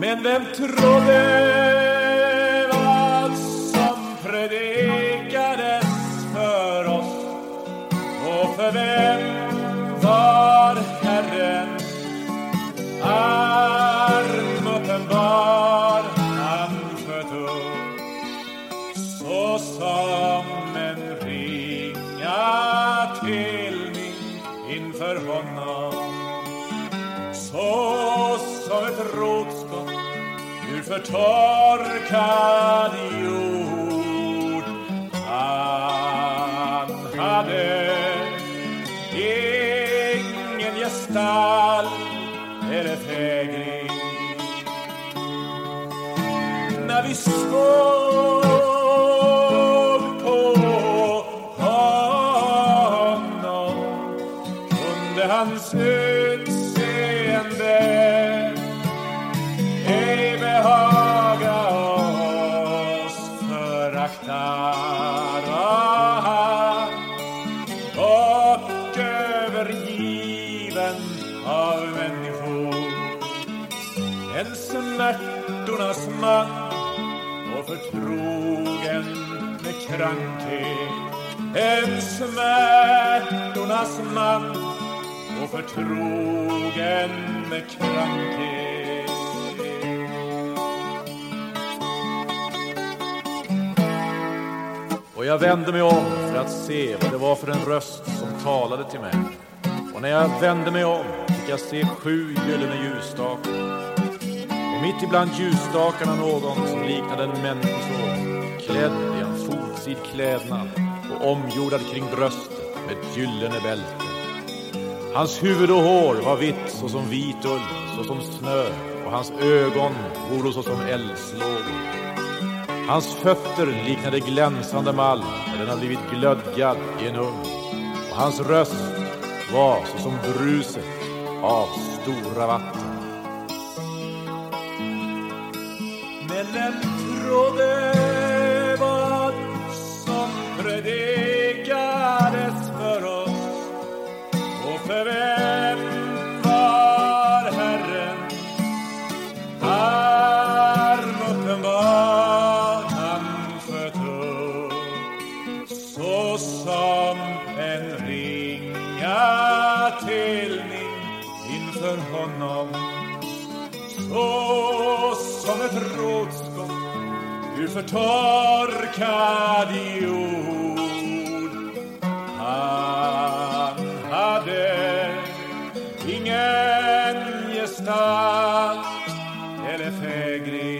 Men vem trodde vad som predikades för oss? Och för vem var Herren arm uppenbar? Han sköt upp så som en ringa telning inför honom. Så som ett rot förtorkad jord. Han hade ingen gestalt eller fägring. När vi såg på honom kunde hans ögon föraktad han och övergiven av människor. En smärtornas man och förtrogen med krankhet en smärtornas man och förtrogen med krankhet Och jag vände mig om för att se vad det var för en röst som talade till mig. Och när jag vände mig om fick jag se sju gyllene ljusstakar. Och mitt ibland ljusstakarna någon som liknade en människoson, klädd i en fotsid klädnad och omgjordad kring bröstet med ett gyllene bälte. Hans huvud och hår var vitt såsom vit ull, såsom snö, och hans ögon voro såsom eldslågor. Hans fötter liknade glänsande malm när den har blivit glödgad i en ugn. Och hans röst var såsom bruset av stora vatten. Men vem trodde vad som predikades för oss och för till min inför honom så som ett rotskott ur förtorkad jord. Han hade ingen gestalt eller fägring